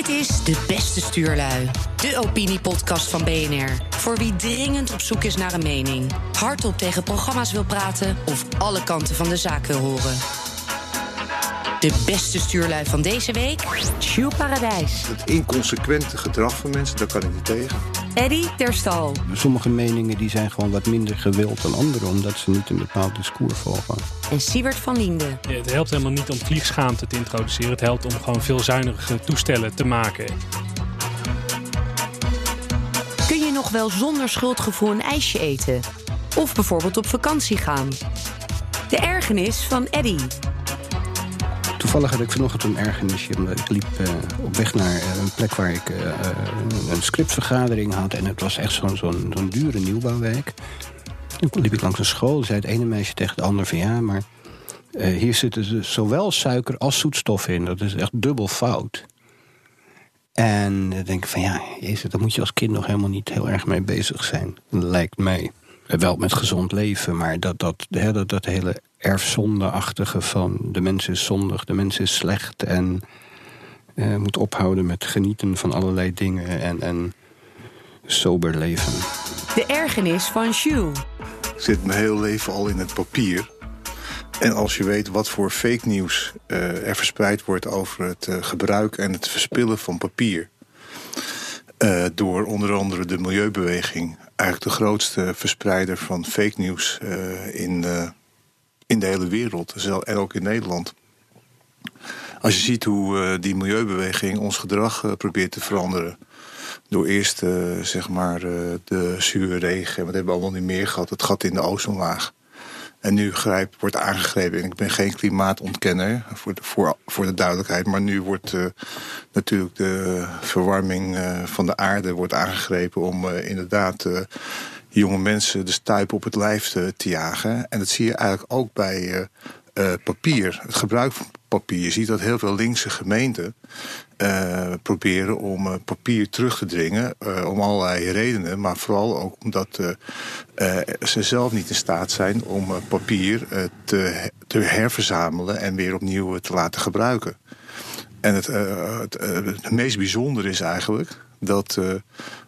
Dit is De Beste Stuurlui, de opiniepodcast van BNR. Voor wie dringend op zoek is naar een mening, hardop tegen programma's wil praten of alle kanten van de zaak wil horen. De beste stuurlui van deze week, Sjoe Paradijs. Het inconsequente gedrag van mensen, daar kan ik niet tegen. Eddie Terstal. Sommige meningen die zijn gewoon wat minder gewild dan andere... omdat ze niet een bepaald discours volgen. En Siebert van Liende. Ja, het helpt helemaal niet om vliegschaamte te introduceren. Het helpt om gewoon veel zuinige toestellen te maken. Kun je nog wel zonder schuldgevoel een ijsje eten? Of bijvoorbeeld op vakantie gaan? De ergernis van Eddie. Toevallig had ik vanochtend een ergernisje. Ik liep uh, op weg naar uh, een plek waar ik uh, een scriptvergadering had. En het was echt zo'n zo'n zo'n dure nieuwbouwwijk. Toen liep ik langs een school. zei het ene meisje tegen het andere van ja, maar hier zitten zowel suiker als zoetstof in. Dat is echt dubbel fout. En dan denk ik van ja, jezus, daar moet je als kind nog helemaal niet heel erg mee bezig zijn. Lijkt mij. Wel met gezond leven, maar dat, dat, dat, dat hele erfzondeachtige van de mens is zondig, de mens is slecht en uh, moet ophouden met genieten van allerlei dingen en, en sober leven. De ergernis van Shu. Ik zit mijn hele leven al in het papier. En als je weet wat voor fake nieuws uh, er verspreid wordt over het uh, gebruik en het verspillen van papier. Uh, door onder andere de milieubeweging, eigenlijk de grootste verspreider van fake nieuws in, in de hele wereld en ook in Nederland. Als je ziet hoe die milieubeweging ons gedrag probeert te veranderen. Door eerst zeg maar de zure regen, wat hebben we allemaal niet meer gehad, het gat in de ozonlaag. En nu grijp, wordt aangegrepen. En ik ben geen klimaatontkenner, voor de, voor, voor de duidelijkheid. Maar nu wordt uh, natuurlijk de verwarming uh, van de aarde wordt aangegrepen om uh, inderdaad jonge mensen de stuip op het lijf te, te, jagen. En dat zie je eigenlijk ook bij papier. Het gebruik van papier. Je ziet dat heel veel linkse gemeenten uh, proberen om uh, papier terug te dringen. Om allerlei redenen. Maar vooral ook omdat ze zelf niet in staat zijn om papier te, te herverzamelen en weer opnieuw te laten gebruiken. En het, het, het meest bijzondere is eigenlijk dat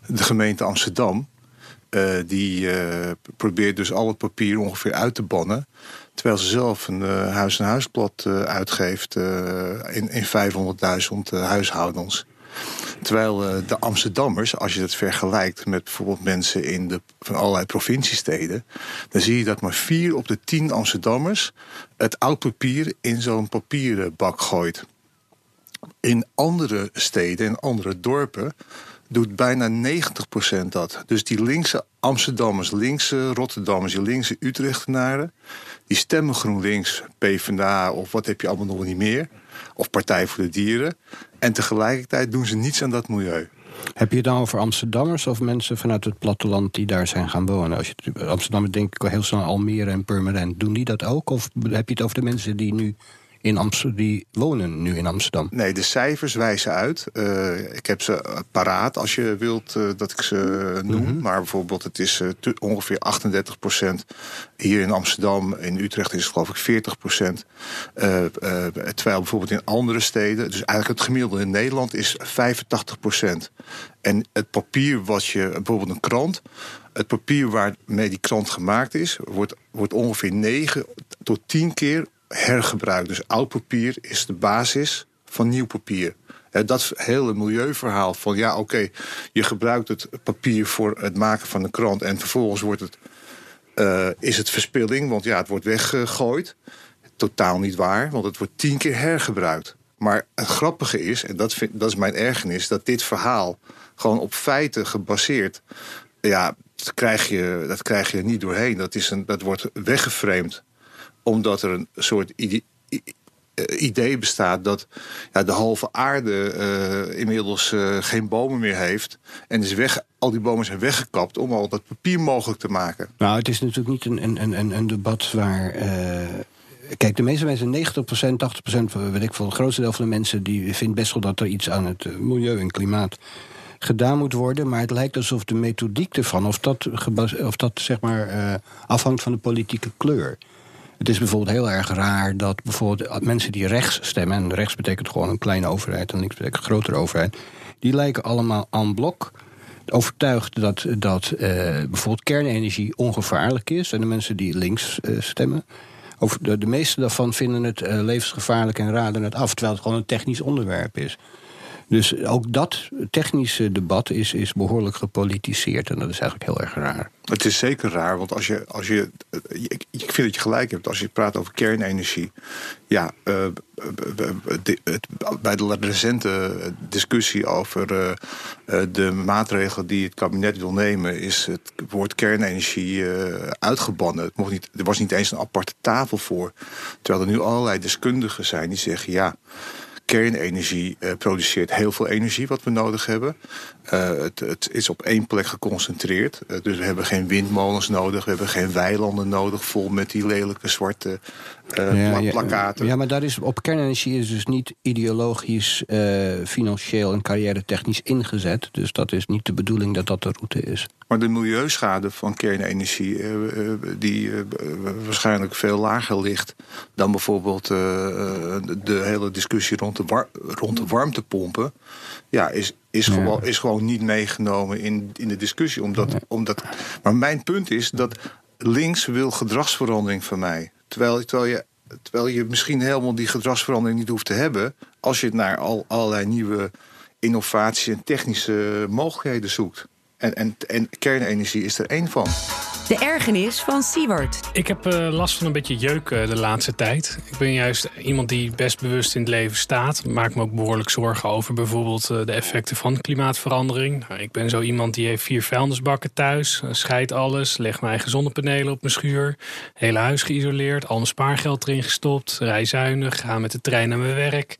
de gemeente Amsterdam. die probeert dus al het papier ongeveer uit te bannen. Terwijl ze zelf een uh, huis-en-huisblad uh, uitgeeft uh, in, in 500.000 huishoudens. Terwijl de Amsterdammers, als je het vergelijkt met bijvoorbeeld mensen in de, van allerlei provinciesteden, dan zie je dat maar vier op de tien Amsterdammers het oud papier in zo'n papieren bak gooit. In andere steden, in andere dorpen, doet bijna 90% dat. Dus die linkse Amsterdammers, linkse Rotterdammers, die linkse Utrechtenaren, die stemmen GroenLinks, PvdA of wat heb je allemaal nog niet meer. Of Partij voor de Dieren. En tegelijkertijd doen ze niets aan dat milieu. Heb je het dan over Amsterdammers of mensen vanuit het platteland die daar zijn gaan wonen? Als je Amsterdam denk ik heel snel Almere en Purmerend. Doen die dat ook? Of heb je het over de mensen die nu in Amsterdam, die wonen nu in Amsterdam? Nee, de cijfers wijzen uit. Uh, ik heb ze paraat als je wilt uh, dat ik ze noem. Mm -hmm. Maar bijvoorbeeld, het is uh, ongeveer 38 procent. Hier in Amsterdam, in Utrecht is het geloof ik 40 procent. terwijl bijvoorbeeld in andere steden, dus eigenlijk het gemiddelde in Nederland is 85 procent. En het papier wat je, bijvoorbeeld een krant, het papier waarmee die krant gemaakt is, wordt, wordt ongeveer 9 tot 10 keer hergebruik. Dus oud papier is de basis van nieuw papier. dat hele milieuverhaal van ja, oké, je gebruikt het papier voor het maken van een krant en vervolgens wordt het, uh, is het verspilling, want ja, het wordt weggegooid. Totaal niet waar, want het wordt tien keer hergebruikt. Maar het grappige is, en dat, dat is mijn ergernis, dat dit verhaal gewoon op feiten gebaseerd, ja, dat krijg je, dat krijg je niet doorheen. Dat, is een, dat wordt weggeframed omdat er een soort idee, idee bestaat dat ja, de halve aarde uh, inmiddels uh, geen bomen meer heeft. En is weg, al die bomen zijn weggekapt om al dat papier mogelijk te maken. Nou, het is natuurlijk niet een, een, een, een debat waar. Kijk, de meeste mensen, 90%, 80%, weet ik veel, het grootste deel van de mensen die vindt best wel dat er iets aan het milieu en klimaat gedaan moet worden. Maar het lijkt alsof de methodiek ervan, of dat, of dat zeg maar afhangt van de politieke kleur. Het is bijvoorbeeld heel erg raar dat bijvoorbeeld mensen die rechts stemmen, en rechts betekent gewoon een kleine overheid en links betekent een grotere overheid, die lijken allemaal aan blok overtuigd dat, dat uh, bijvoorbeeld kernenergie ongevaarlijk is. En de mensen die links uh, stemmen, over de, meeste daarvan vinden het uh, levensgevaarlijk en raden het af. Terwijl het gewoon een technisch onderwerp is. Dus ook dat technische debat is, is behoorlijk gepolitiseerd. En dat is eigenlijk heel erg raar. Het is zeker raar, want als je, als je. Ik, ik vind dat je gelijk hebt als je praat over kernenergie. Ja, de, het, bij de recente discussie over de maatregelen die het kabinet wil nemen, is het woord kernenergie uitgebannen. Het mocht niet, er was niet eens een aparte tafel voor. Terwijl er nu allerlei deskundigen zijn die zeggen ja kernenergie uh, produceert heel veel energie wat we nodig hebben. Uh, het, het, is op één plek geconcentreerd. Uh, dus we hebben geen windmolens nodig. We hebben geen weilanden nodig vol met die lelijke zwarte ja, ja, plakkaten. Ja, maar daar is, op kernenergie is dus niet ideologisch, financieel en carrière technisch ingezet. Dus dat is niet de bedoeling dat dat de route is. Maar de milieuschade van kernenergie, die waarschijnlijk veel lager ligt dan bijvoorbeeld de hele discussie rond de, rond de warmtepompen, ja, is, is, Gewoon, is gewoon niet meegenomen in, in de discussie. Omdat, omdat, maar mijn punt is dat links wil gedragsverandering van mij. Terwijl, terwijl, je, terwijl je misschien helemaal die gedragsverandering niet hoeft te hebben... als je naar al, allerlei nieuwe innovatie en technische mogelijkheden zoekt. En, en, en kernenergie is er één van. De ergernis van Siewert. Ik heb uh, last van een beetje jeuk de laatste tijd. Ik ben juist iemand die best bewust in het leven staat. Maak me ook behoorlijk zorgen over bijvoorbeeld uh, de effecten van klimaatverandering. Nou, ik ben zo iemand die heeft vier vuilnisbakken thuis. Scheidt alles, legt mijn eigen zonnepanelen op mijn schuur. Hele huis geïsoleerd, al mijn spaargeld erin gestopt. Rij zuinig, ga met de trein naar mijn werk.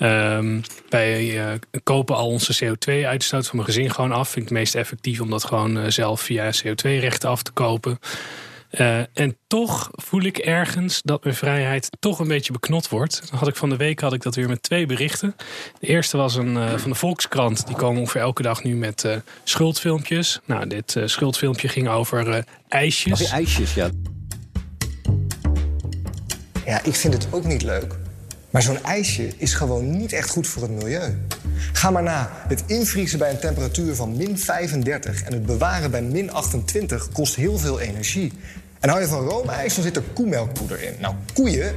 Um, wij uh, kopen al onze CO2-uitstoot van mijn gezin gewoon af. Vind ik het meest effectief om dat gewoon uh, zelf via CO2-rechten af te kopen. Uh, en toch voel ik ergens dat mijn vrijheid toch een beetje beknot wordt. Dan had ik van de week had ik dat weer met twee berichten. De eerste was een van de Volkskrant. Die komen ongeveer elke dag nu met schuldfilmpjes. Nou, dit schuldfilmpje ging over ijsjes. Over ijsjes, ja. Ja, ik vind het ook niet leuk. Maar zo'n ijsje is gewoon niet echt goed voor het milieu. Ga maar na. Het invriezen bij een temperatuur van min 35 en het bewaren bij min 28 kost heel veel energie. En hou je van roomijs, dan zit er koemelkpoeder in. Nou, koeien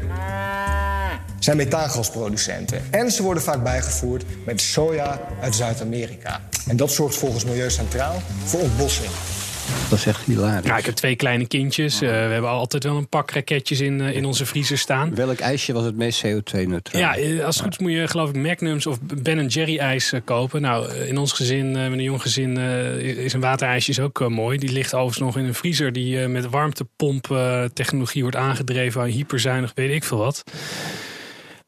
zijn methaangasproducenten. En ze worden vaak bijgevoerd met soja uit Zuid-Amerika. En dat zorgt volgens Milieu Centraal voor ontbossing. Dat is echt hilarisch. Ja, ik heb twee kleine kindjes. Uh, we hebben altijd wel een pak raketjes in, uh, in onze vriezer staan. Welk ijsje was het meest CO2-neutraal? Ja, eh, als het goed is moet je geloof ik Magnums of Ben Jerry ijs kopen. Nou, in ons gezin, met een jong gezin, is een waterijsje is ook mooi. Die ligt overigens nog in een vriezer die met warmtepomp technologie wordt aangedreven. Hyperzuinig, weet ik veel wat.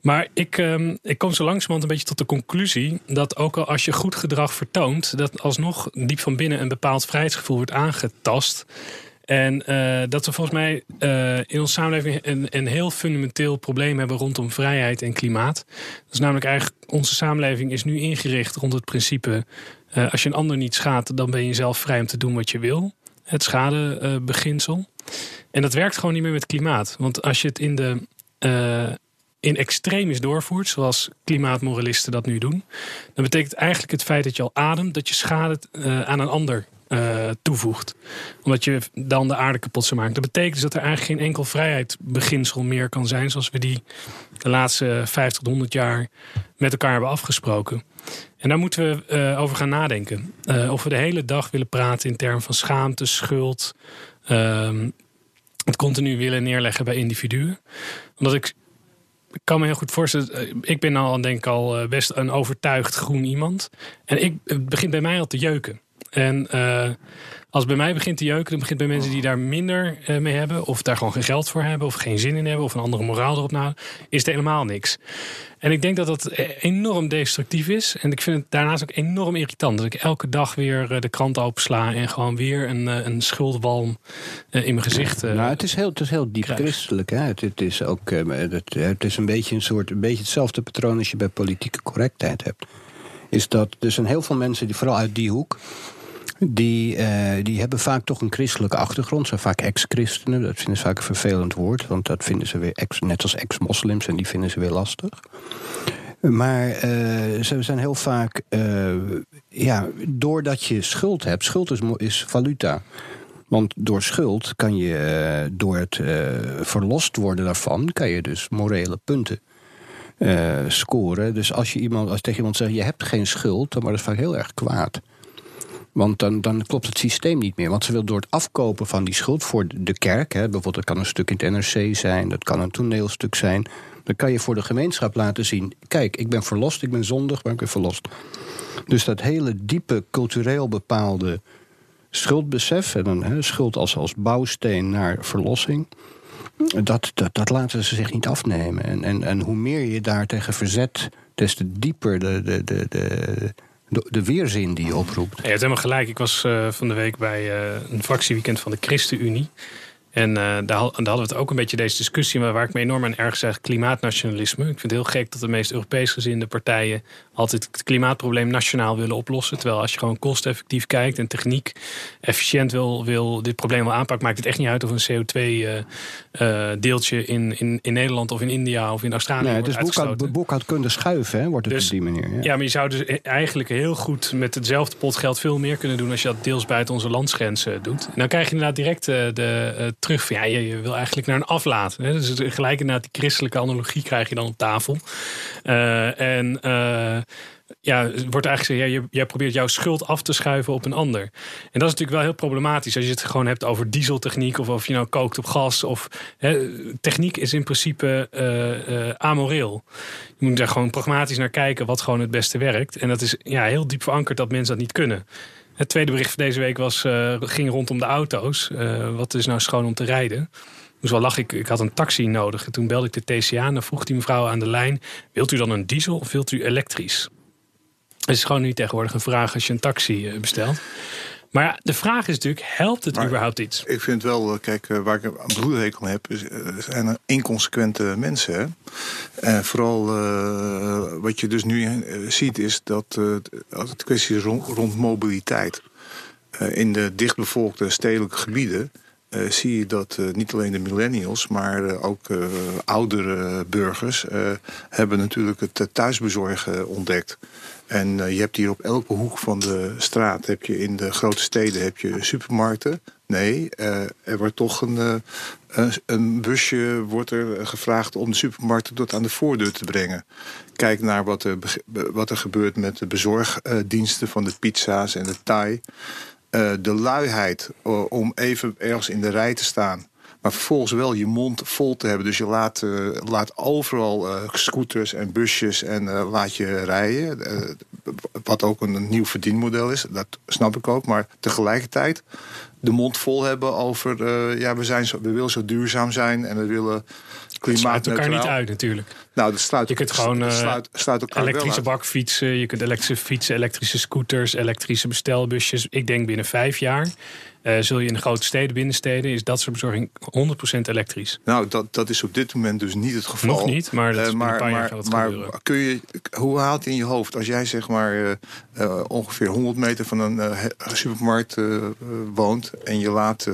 Maar ik, um, ik kom zo langzamerhand een beetje tot de conclusie dat ook al als je goed gedrag vertoont, dat alsnog diep van binnen een bepaald vrijheidsgevoel wordt aangetast. En uh, dat we volgens mij uh, in onze samenleving een, een heel fundamenteel probleem hebben rondom vrijheid en klimaat. Is namelijk eigenlijk, onze samenleving is nu ingericht rond het principe: uh, als je een ander niet schaadt, dan ben je zelf vrij om te doen wat je wil. Het schadebeginsel. En dat werkt gewoon niet meer met klimaat. Want als je het in de in extremis doorvoert, zoals klimaatmoralisten dat nu doen, dan betekent eigenlijk het feit dat je al ademt, dat je schade uh, aan een ander uh, toevoegt. Omdat je dan de aarde kapot zou maken. Dat betekent dus dat er eigenlijk geen enkel vrijheidsbeginsel meer kan zijn, zoals we die de laatste 50 tot 100 jaar met elkaar hebben afgesproken. En daar moeten we uh, over gaan nadenken. of we de hele dag willen praten in termen van schaamte, schuld. Ehm, het continu willen neerleggen bij individuen. Omdat ik ik kan me heel goed voorstellen. Eh, ik ben al, denk ik, al eh, best een overtuigd groen iemand. En ik, het begint bij mij al te jeuken. En uh, als het bij mij begint te jeuken, dan begint bij mensen die daar minder uh, mee hebben, of daar gewoon geen geld voor hebben, of geen zin in hebben, of een andere moraal erop nou, is er helemaal niks. En ik denk dat dat enorm destructief is. En ik vind het daarnaast ook enorm irritant. Dat ik elke dag weer eh, de krant opensla en gewoon weer een, een schuldwalm in mijn gezicht. Nou, het is heel, het is heel diep christelijk. Hè? Het, het, is ook het, het is een beetje een soort een beetje hetzelfde patroon als je bij politieke correctheid hebt. Is dat er zijn heel veel mensen die vooral uit die hoek Die, eh, die hebben vaak toch een christelijke achtergrond. Zijn vaak ex-christenen. Dat vinden ze vaak een vervelend woord. Want dat vinden ze weer ex, net als ex-moslims. En die vinden ze weer lastig. Maar uh, ze zijn heel vaak. Uh, ja, doordat je schuld hebt. Schuld is, is valuta. Want door schuld kan je, door het verlost worden daarvan, kan je dus morele punten scoren. Dus als je iemand, als tegen iemand zegt: je hebt geen schuld, dan wordt het vaak heel erg kwaad. Want dan, dan klopt het systeem niet meer. Want ze wil door het afkopen van die schuld voor de kerk, hè, bijvoorbeeld dat kan een stuk in het NRC zijn, dat kan een toneelstuk zijn, dan kan je voor de gemeenschap laten zien: kijk, ik ben verlost, ik ben zondig, maar ik ben verlost. Dus dat hele diepe cultureel bepaalde schuldbesef, en een hè, schuld als, als bouwsteen naar verlossing, dat, dat, dat laten ze zich niet afnemen. En, en, en hoe meer je daar tegen verzet, des te dieper de, de, de, de de, weerzin die je oproept. Ja, je hebt helemaal gelijk. Ik was uh, van de week bij uh, een fractieweekend van de ChristenUnie. En uh, daar, daar, hadden we het ook een beetje deze discussie, maar waar ik me enorm aan erg zeg, klimaatnationalisme. Ik vind het heel gek dat de meest Europees gezinde partijen altijd het klimaatprobleem nationaal willen oplossen. Terwijl als je gewoon kosteffectief kijkt en techniek efficiënt wil, wil dit probleem wel aanpakken, maakt het echt niet uit of een CO2-deeltje uh, uh, in, in, in Nederland of in India of in Australië nee, dus boekhoud, boekhoud kunnen schuiven, hè, wordt het dus, op die manier. Ja. ja. maar je zou dus eigenlijk heel goed met hetzelfde pot geld veel meer kunnen doen als je dat deels buiten onze landsgrenzen doet. En dan krijg je inderdaad direct de, de ja, je, je, wil eigenlijk naar een aflaat. Hè? Dus gelijk inderdaad die christelijke analogie krijg je dan op tafel. Uh, en uh, ja, wordt eigenlijk gezegd, ja, jij probeert jouw schuld af te schuiven op een ander. En dat is natuurlijk wel heel problematisch als je het gewoon hebt over dieseltechniek of of je nou kookt op gas. Of, hè, techniek is in principe uh, amoreel. Je moet er gewoon pragmatisch naar kijken wat gewoon het beste werkt. En dat is ja, heel diep verankerd dat mensen dat niet kunnen. Het tweede bericht van deze week was, uh, ging rondom de auto's. Uh, wat is nou schoon om te rijden? Dus wel lach ik, ik had een taxi nodig. En toen belde ik de TCA en dan vroeg die mevrouw aan de lijn... wilt u dan een diesel of wilt u elektrisch? Het is gewoon nu tegenwoordig een vraag als je een taxi eh, bestelt. Maar de vraag is natuurlijk, helpt het überhaupt iets? Ik vind wel, eh, kijk, eh, waar ik een bloedhekel aan heb, zijn inconsequente mensen. En vooral wat je dus nu ziet, is dat het kwestie is rond, rond mobiliteit. in de dichtbevolkte stedelijke gebieden uh, zie je dat uh, niet alleen de millennials, maar uh, ook oudere burgers hebben natuurlijk het thuisbezorgen ontdekt. En je hebt hier op elke hoek van de straat, heb je in de grote steden heb je supermarkten. Nee, er wordt toch een, een busje wordt er gevraagd om de supermarkten tot aan de voordeur te brengen. Kijk naar wat er, wat er gebeurt met de bezorgdiensten van de pizza's en de Thai. De luiheid om even ergens in de rij te staan. Maar vervolgens wel je mond vol te hebben. Dus je laat, uh, laat overal scooters en busjes en laat je rijden. wat ook een, nieuw verdienmodel is. Dat snap ik ook. Maar tegelijkertijd de mond vol hebben over... ja, we, zijn zo, we willen zo duurzaam zijn en we willen klimaat elkaar niet uit natuurlijk. Nou, dat sluit, je kunt gewoon sluit, sluit elektrische bakfietsen, je kunt elektrische fietsen, elektrische scooters, elektrische bestelbusjes. Ik denk binnen vijf jaar uh, zul je in de grote steden, binnensteden, is dat soort bezorging 100% elektrisch. Nou, dat, dat is op dit moment dus niet het geval. Nog niet, maar dat is uh, maar, een paar maar, jaar gaat het maar gebeuren. Kun je, hoe haalt in je hoofd als jij zeg maar ongeveer 100 meter van een supermarkt woont en je laat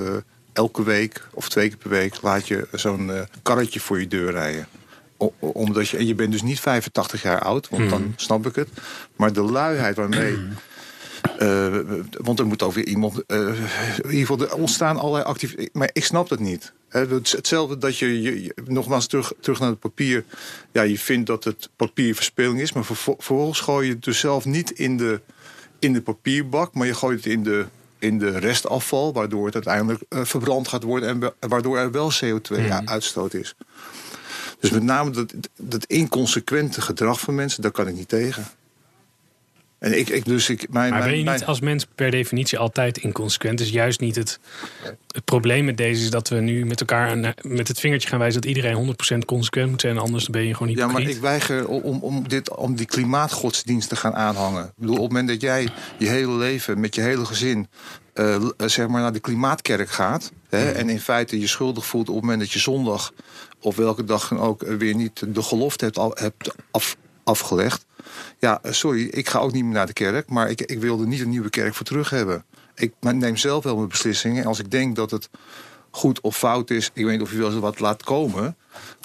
elke week of twee keer per week laat je zo'n karretje voor je deur rijden. omdat je, en je bent dus niet 85 jaar oud, want dan hmm. snap ik het. Maar de luiheid waarmee. Uh, want er moet ook weer iemand. Uh, in ieder geval, er ontstaan allerlei activiteiten. Maar ik snap dat niet. Hetzelfde dat je, je, nogmaals terug, terug naar het papier. Ja, je vindt dat het papier verspilling is. Maar vervolgens gooi je het dus zelf niet in de, in de papierbak. Maar je gooit het in de in de restafval, waardoor het uiteindelijk uh, verbrand gaat worden en waardoor er wel CO2-uitstoot is. Dus met name dat, dat inconsequente gedrag van mensen, daar kan ik niet tegen. En ik, ik, dus ik, mijn, maar ben je niet als mens per definitie altijd inconsequent? is juist niet het, het probleem met deze is dat we nu met elkaar met het vingertje gaan wijzen dat iedereen 100% consequent moet zijn. Anders ben je gewoon niet. Ja, maar ik weiger om, om, dit, om die klimaatgodsdienst te gaan aanhangen. Ik bedoel, op het moment dat jij je hele leven met je hele gezin uh, zeg maar naar de klimaatkerk gaat. Hè, en in feite je schuldig voelt op het moment dat je zondag of welke dag dan ook weer niet de gelofte hebt, hebt af, afgelegd. Ja, sorry, ik ga ook niet meer naar de kerk, maar ik, ik wil er niet een nieuwe kerk voor terug hebben. Ik neem zelf wel mijn beslissingen. En als ik denk dat het goed of fout is, ik weet niet of je wel eens wat laat komen.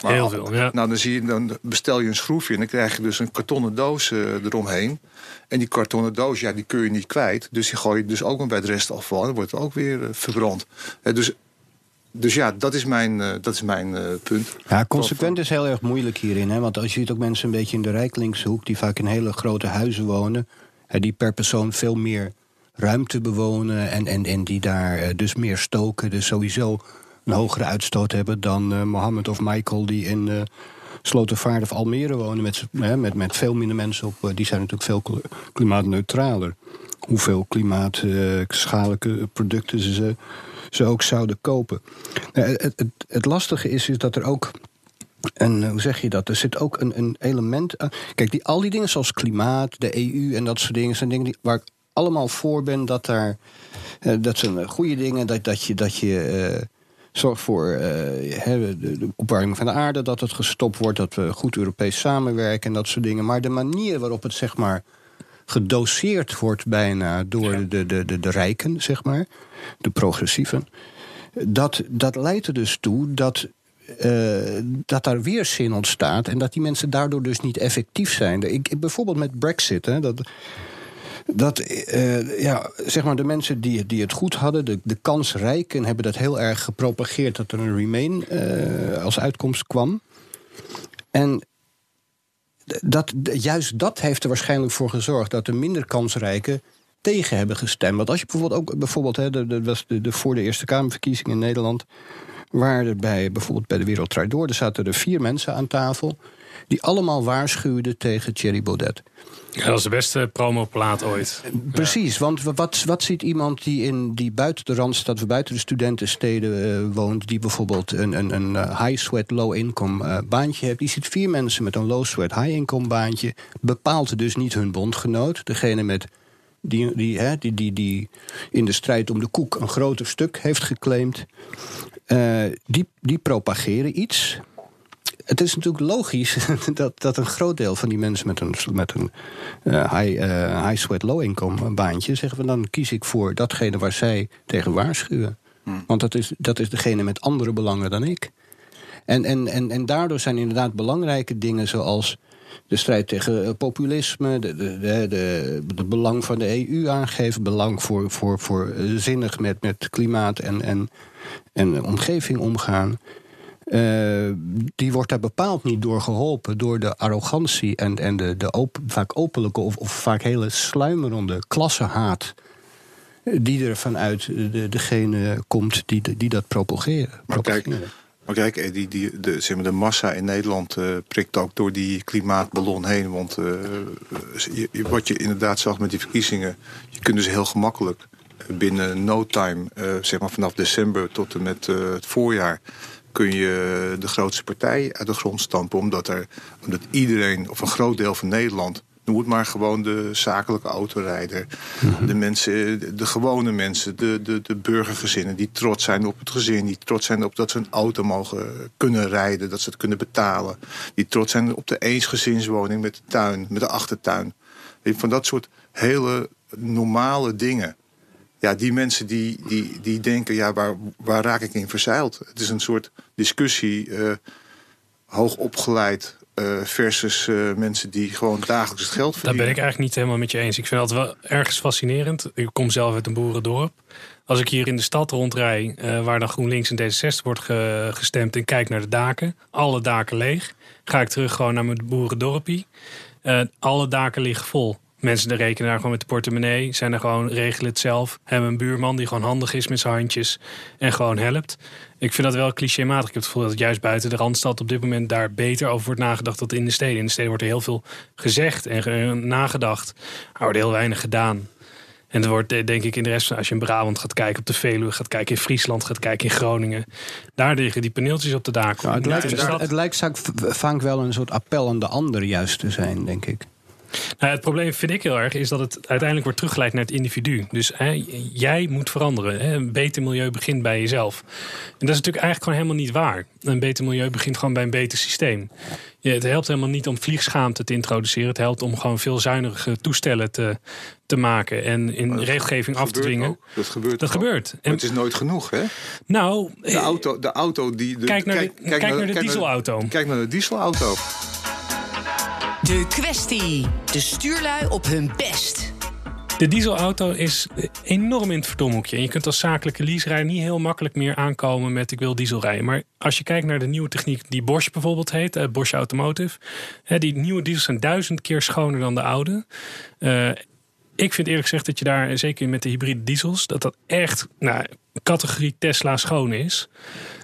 Maar Heel veel, ja. Nou, dan, zie je, dan bestel je een schroefje en dan krijg je dus een kartonnen doos uh, eromheen. En die kartonnen doos, ja, die kun je niet kwijt. Dus die gooi je dus ook maar bij het restafval. En dan wordt het ook weer uh, verbrand. Uh, dus dus ja, dat is mijn, uh, dat is mijn uh, punt. Ja, consequent is heel erg moeilijk hierin. Hè? Want als je ziet ook mensen een beetje in de Rijklingshoek... hoek... die vaak in hele grote huizen wonen... Hè, die per persoon veel meer ruimte bewonen... en, en, en die daar uh, dus meer stoken. Dus sowieso een hogere uitstoot hebben dan Mohammed of Michael... die in Slotervaart of Almere wonen met, met, met veel minder mensen op. die zijn natuurlijk veel klimaatneutraler. Hoeveel klimaatschadelijke producten ze ze ook zouden kopen. Nou, het, het, het, lastige is, is dat er ook. En hoe zeg je dat? Er zit ook een, een element. Kijk, die, al die dingen zoals klimaat, de EU en dat soort dingen zijn dingen waar ik allemaal voor ben dat daar. Uh, dat zijn goede dingen, dat, dat je. Dat je zorgt voor de, opwarming van de aarde, dat het gestopt wordt, dat we goed Europees samenwerken en dat soort dingen. Maar de manier waarop het zeg maar gedoseerd wordt bijna door de, de, de, de rijken, zeg maar, de progressieven. Dat, dat leidt er dus toe dat uh, dat daar weerzin ontstaat en dat die mensen daardoor dus niet effectief zijn. Ik, bijvoorbeeld met Brexit, hè, dat, dat uh, ja, zeg maar de mensen die, die het goed hadden, de, de kansrijken, hebben dat heel erg gepropageerd dat er een Remain uh, als uitkomst kwam. En dat, juist dat heeft er waarschijnlijk voor gezorgd dat de minder kansrijken tegen hebben gestemd. Want als je bijvoorbeeld ook bijvoorbeeld, hè, de, was de, voor de Eerste Kamerverkiezingen in Nederland, waar er bij bijvoorbeeld bij de Wereld Door, zaten er vier mensen aan tafel die allemaal waarschuwden tegen Thierry Baudet. Ja, dat is de beste promoplaat ooit. Precies, want wat, wat ziet iemand die, in, die buiten de Randstad... buiten de studentensteden uh, woont... die bijvoorbeeld een, een, een eh, high-sweat, low-income uh, baantje heeft... die ziet vier mensen met een low-sweat, high-income baantje... bepaalt dus niet hun bondgenoot. Degene met die, die, hè, die, die, die in de strijd om de koek een groter stuk heeft geclaimd... Uh, die, die propageren iets het is natuurlijk logisch dat, dat een groot deel van die mensen met een, met een uh, high, uh, high sweat, low income baantje zeggen van dan kies ik voor datgene waar zij tegen waarschuwen. Hmm. Want dat is, dat is degene met andere belangen dan ik. En, en, en, en daardoor zijn inderdaad belangrijke dingen zoals de strijd tegen eh, populisme, de, de, de, de, belang van de EU aangeven, belang voor, voor, voor zinnig met, met klimaat en, en, en omgeving omgaan. Uh, die wordt daar bepaald niet door geholpen. Door de arrogantie en, en de, de vaak openlijke of, of vaak hele sluimerende klassenhaat. Eh, die er vanuit de, degene komt die, die dat propageren. Maar kijk, maar kijk eh, die, die, de, zeg maar, de massa in Nederland uh, prikt ook door die klimaatballon heen. Want uh, je, wat je inderdaad zag met die verkiezingen, je kunt dus heel gemakkelijk binnen no time, zeg maar vanaf december tot en met het voorjaar kun je de grootste partij uit de grond stampen. Omdat, er, omdat iedereen, of een groot deel van Nederland... noem het maar gewoon de zakelijke autorijder. Mhm. De mensen, de gewone mensen, de, de, de burgergezinnen... die trots zijn op het gezin. Die trots zijn op dat ze een auto mogen kunnen rijden. Dat ze het kunnen betalen. Die trots zijn op de eensgezinswoning met de tuin, met de achtertuin. Van dat soort hele normale dingen ja, die mensen die, die, die denken, ja, waar, waar raak ik in verzeild? Het is een soort discussie, uh, hoog opgeleid uh, versus uh, mensen die gewoon dagelijks het geld verdienen. Daar ben ik eigenlijk niet helemaal met je eens. Ik vind dat wel ergens fascinerend. Ik kom zelf uit een boerendorp. Als ik hier in de stad rondrij, waar dan GroenLinks en D66 wordt gestemd... en kijk naar de daken, alle daken leeg... ga ik terug gewoon naar mijn boerendorpie. alle daken liggen vol. Mensen rekenen daar gewoon met de portemonnee, zijn er gewoon, regelen het zelf. Hebben een buurman die gewoon handig is met zijn handjes en gewoon helpt. Ik vind dat wel clichématig. Ik heb het gevoel dat het juist buiten de Randstad op dit moment daar beter over wordt nagedacht dan in de steden. In de steden wordt er heel veel gezegd en nagedacht. Er wordt heel weinig gedaan. En er wordt denk ik in de rest van, als je in Brabant gaat kijken, op de Veluwe gaat kijken, in Friesland gaat kijken, in Groningen. Daar liggen die paneeltjes op de daken. het, lijkt, het, lijkt vaak wel een soort appel aan de ander juist te zijn, denk ik. Nou, het probleem vind ik heel erg is dat het uiteindelijk wordt teruggeleid naar het individu. Dus hè, jij moet veranderen. Hè. Een beter milieu begint bij jezelf. En dat is natuurlijk eigenlijk gewoon helemaal niet waar. Een beter milieu begint gewoon bij een beter systeem. Ja, het helpt helemaal niet om vliegschaamte te introduceren. Het helpt om gewoon veel zuinige toestellen te, te maken en in dat regelgeving af te dwingen. ook. Dat gebeurt. Dat ook. gebeurt. En, het is nooit genoeg, hè? nou, De auto, de auto die. De, Kijk naar de- kijk naar de dieselauto. Kijk naar de dieselauto. De kwestie. De stuurlui op hun best. De dieselauto is enorm in het verdomhoekje. En je kunt als zakelijke leaserijder niet heel makkelijk meer aankomen met ik wil diesel rijden. Maar als je kijkt naar de nieuwe techniek die Bosch bijvoorbeeld heet, eh, Bosch Automotive. Hè, die nieuwe diesels zijn duizend keer schoner dan de oude. Eh, ik vind eerlijk gezegd dat je daar, zeker met de hybride diesels, dat dat echt nou, categorie Tesla schoon is.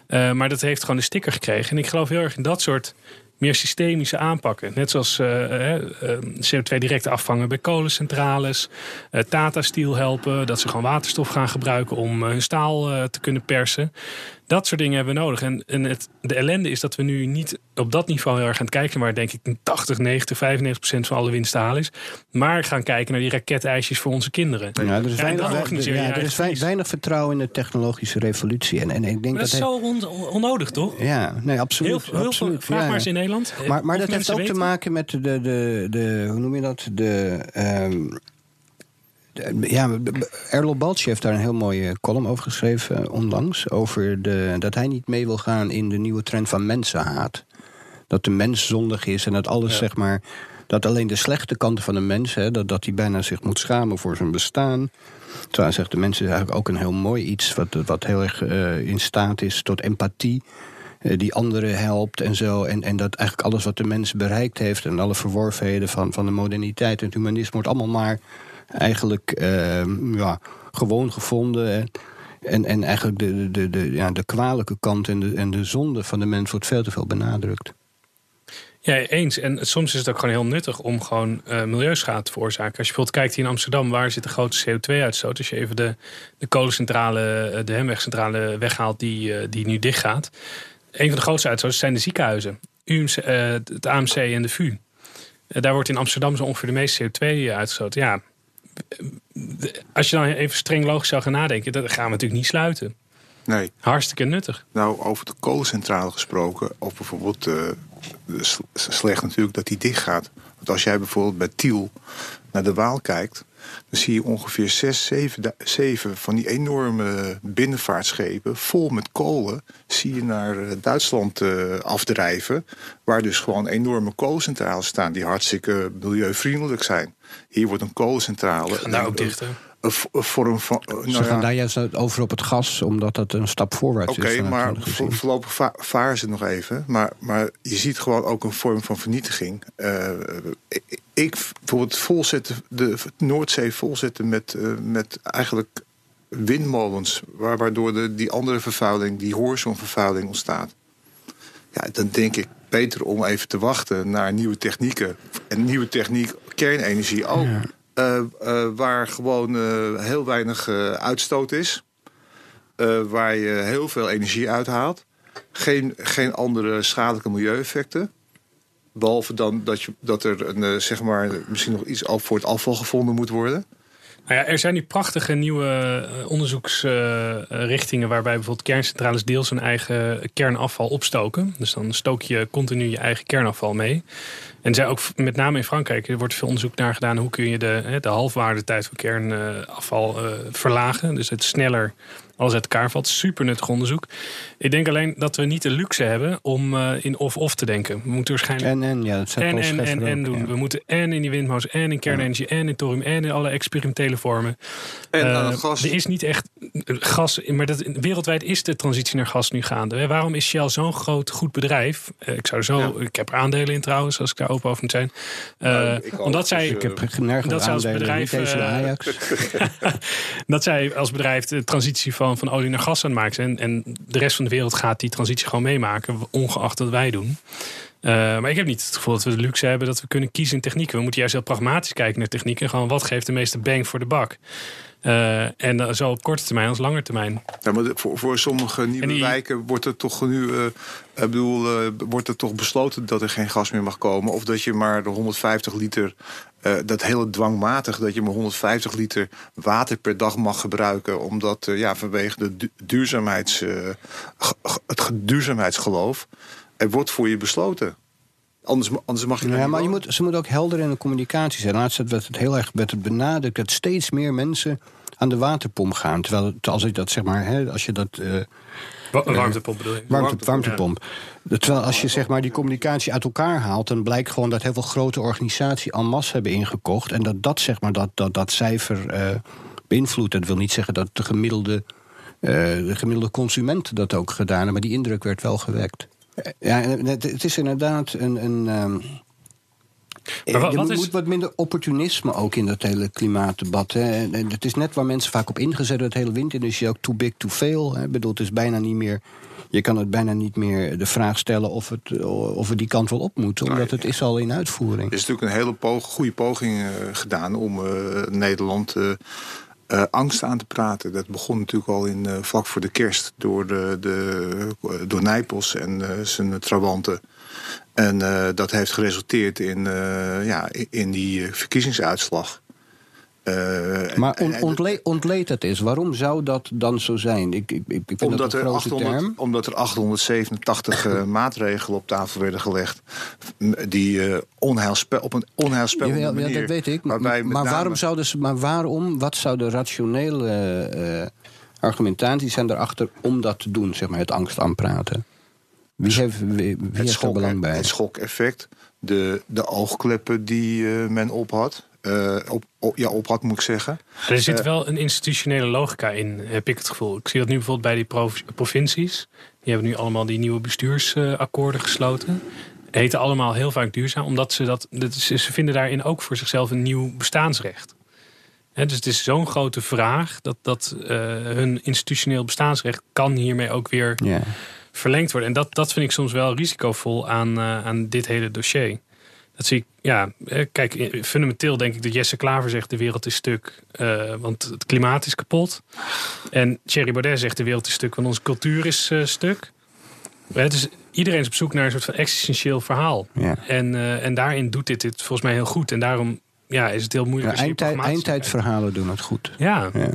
Eh, maar dat heeft gewoon een sticker gekregen. En ik geloof heel erg in dat soort meer systemische aanpakken. Net zoals eh, eh, eh, CO2 direct afvangen bij kolencentrales. eh, Tata Steel helpen. Dat ze gewoon waterstof gaan gebruiken om hun staal te kunnen persen. Dat soort dingen hebben we nodig. En, en het, de ellende is dat we nu niet op dat niveau heel erg aan het kijken... waar denk ik een 80, 90, 95 procent van alle winst te halen is. Maar gaan kijken naar die raketijsjes voor onze kinderen. Ja, er is, weinig, ja, er is weinig vertrouwen in de technologische revolutie. En, en ik denk Maar dat is dat. zo on- onnodig, toch? ja, nee, absoluut. Heel, heel veel, absoluut vraag ja, maar eens in Nederland. Eh, Maar, maar dat heeft ook te maken met de, de, de hoe noem je dat? De, ehm, de- ja, Errol Balch heeft daar een heel mooie column over geschreven eh, onlangs. Over de, dat hij niet mee wil gaan in de nieuwe trend van mensenhaat. Dat de mens zondig is en dat alles zeg maar. Dat alleen de slechte kanten van de mens, hè, dat, dat hij bijna zich moet schamen voor zijn bestaan. Terwijl hij zegt, de mens is eigenlijk ook een heel mooi iets, wat, wat heel erg eh, in staat is tot empathie eh, die anderen helpt en zo. En, en dat eigenlijk alles wat de mens bereikt heeft... en alle verworvenheden van, van de moderniteit en het humanisme... wordt allemaal maar eigenlijk eh, ja, gewoon gevonden. En, en, en eigenlijk de, de, de, ja, de kwalijke kant en de, en de zonde van de mens... wordt veel te veel benadrukt. Ja, eens. En soms is het ook gewoon heel nuttig om gewoon eh, milieuschade te veroorzaken. Als je bijvoorbeeld kijkt hier in Amsterdam, waar zit de grote CO2-uitstoot? Als je even de, de kolencentrale, eh, de Hemwegcentrale weghaalt die, eh, die nu dichtgaat. Een van de grootste uitstoters zijn de ziekenhuizen. UMC, het AMC en de VU. Daar wordt in Amsterdam zo ongeveer de meeste CO2 uitgestoten. Ja, als je dan even streng logisch zou gaan nadenken, dan gaan we natuurlijk niet sluiten. Nee. Hartstikke nuttig. Nou, over de kolencentrale gesproken, of bijvoorbeeld eh, slecht natuurlijk dat die dicht gaat. Want als jij bijvoorbeeld bij Tiel naar de Waal kijkt, dan zie je ongeveer zes, zeven, zeven van die enorme binnenvaartschepen vol met kolen. Zie je naar eh, Duitsland eh, afdrijven, waar dus gewoon enorme kolencentrales staan die hartstikke milieuvriendelijk zijn. Hier wordt een kolencentrale. En daar ook een- vorm van. eh, nou Ze ja, gaan daar juist over op het gas, omdat dat een stap voorwaarts Oké, is. vanuit maar vo- voorlopig va varen ze nog even. Maar, maar je ziet gewoon ook een vorm van vernietiging. Eh, ik, bijvoorbeeld volzetten, de Noordzee volzetten met, met eigenlijk windmolens. Waar, waardoor de, die andere vervuiling, die horizonvervuiling ontstaat. Ja, dan denk ik beter om even te wachten naar nieuwe technieken. En nieuwe techniek, kernenergie ook. Waar gewoon eh, heel weinig eh, uitstoot is. Eh, waar je heel veel energie uithaalt. Geen, geen andere schadelijke milieueffecten. Behalve dan dat, je, dat er een, eh, zeg maar, misschien nog iets voor het afval gevonden moet worden. Nou er zijn nu prachtige nieuwe eh, onderzoeksrichtingen waarbij bijvoorbeeld kerncentrales deels hun eigen kernafval opstoken. Dus dan stook je continu je eigen kernafval mee. En zijn ook met name in Frankrijk er wordt veel onderzoek naar gedaan hoe kun je de, de halfwaardetijd van kernafval eh, verlagen. Dus het sneller alles uit elkaar valt. Super nuttig onderzoek. Ik denk alleen dat we niet de luxe hebben om eh, in of-of te denken. We moeten waarschijnlijk En, en, ja, dat en, en, en, en doen. ja. We moeten en in die windmolens, en in kernenergie, en in thorium, en in alle experimentele vormen. En Eh, het gas. Er is niet echt gas, maar dat, wereldwijd is de transitie naar gas nu gaande. Hè. Waarom is Shell zo'n groot, goed bedrijf? Eh, ik zou zo, Ja. ik heb er aandelen in trouwens, als ik daar open over moet zijn. Eh, Nou, omdat zij, dus, Ik heb nergens Dat zij als aandelen, bedrijf, dat zij als bedrijf de transitie van, van olie naar gas aan het maken zijn. En de rest van de wereld gaat die transitie gewoon meemaken, ongeacht wat wij doen. Uh, maar ik heb niet het gevoel dat we de luxe hebben dat we kunnen kiezen in technieken. We moeten juist heel pragmatisch kijken naar technieken. Gewoon wat geeft de meeste bang voor de bak. Uh, en zo op korte termijn als lange termijn. Ja, maar voor, voor sommige nieuwe die... wijken wordt er toch nu, uh, ik bedoel, uh, wordt er toch besloten dat er geen gas meer mag komen. Of dat je maar de 150 liter, dat hele dwangmatig, dat je maar 150 liter water per dag mag gebruiken. Omdat ja, vanwege de du duurzaamheids, het duurzaamheidsgeloof. Er wordt voor je besloten. Anders, anders mag je Ja, maar je moet, ze moet ook helder in de communicatie zijn. Laatst werd het heel erg werd het benadrukt dat steeds meer mensen aan de waterpomp gaan. Terwijl als ik dat zeg maar, hè, als je dat. Uh, warmtepomp bedoel je? Warmte, warmtepomp. Terwijl als je zeg maar die communicatie uit elkaar haalt, dan blijkt gewoon dat heel veel grote organisaties en masse hebben ingekocht. En dat dat zeg maar dat, dat, dat cijfer uh, beïnvloedt. Dat wil niet zeggen dat de gemiddelde, uh, de gemiddelde consument dat ook gedaan heeft, maar die indruk werd wel gewekt. Ja, het is inderdaad een. een um, maar wat, wat er moet wat minder opportunisme ook in dat hele klimaatdebat. Hè. Het is net waar mensen vaak op ingezet het hele windindustrie ook too big to fail. Hè. bedoel, het is bijna niet meer. Je kan het bijna niet meer de vraag stellen of, het, of we die kant wel op moeten, omdat het is al in uitvoering. Er is natuurlijk een hele pog goede poging uh, gedaan om uh, Nederland uh, uh, angst aan te praten. Dat begon natuurlijk al in, uh, vlak voor de kerst door, de, de, door Nijpels en zijn trawanten. En dat heeft geresulteerd in, ja, in die verkiezingsuitslag. Uh, maar on, ontleed, ontleed het is. Waarom zou dat dan zo zijn? Ik, ik, ik vind omdat, dat er 800, omdat er 887 uh, maatregelen op tafel werden gelegd. die uh, onheilspel, op een onheilspellende ja, manier... Ja, dat weet ik. Maar, maar, name... waarom zouden ze, maar waarom, wat zou de rationele argumentatie zijn erachter om dat te doen? Zeg maar, het angst aanpraten. Wie heeft, wie, wie heeft schok, er belang bij? Het schokeffect, de, de oogkleppen die men op had... Uh, op, op, ja, op had, moet ik zeggen. Er zit uh, wel een institutionele logica in, heb ik het gevoel. Ik zie dat nu bijvoorbeeld bij die prov provincies. Die hebben nu allemaal die nieuwe bestuursakkoorden uh, gesloten. Heten allemaal heel vaak duurzaam, omdat ze dat, dat ze vinden daarin ook voor zichzelf een nieuw bestaansrecht. He, dus het is zo'n grote vraag dat, dat hun institutioneel bestaansrecht kan hiermee ook weer yeah. verlengd worden. En dat, dat vind ik soms wel risicovol aan, aan dit hele dossier. Dat zie ik, ja, kijk, fundamenteel denk ik dat Jesse Klaver zegt de wereld is stuk, uh, want het klimaat is kapot. En Thierry Baudet zegt de wereld is stuk, want onze cultuur is uh, stuk. Het is, iedereen is op zoek naar een soort van existentieel verhaal. Ja. En, uh, en daarin doet dit, dit volgens mij heel goed. En daarom ja, is het heel moeilijk. Ja, eindtijd, eindtijdverhalen doen het goed. Ja. ja.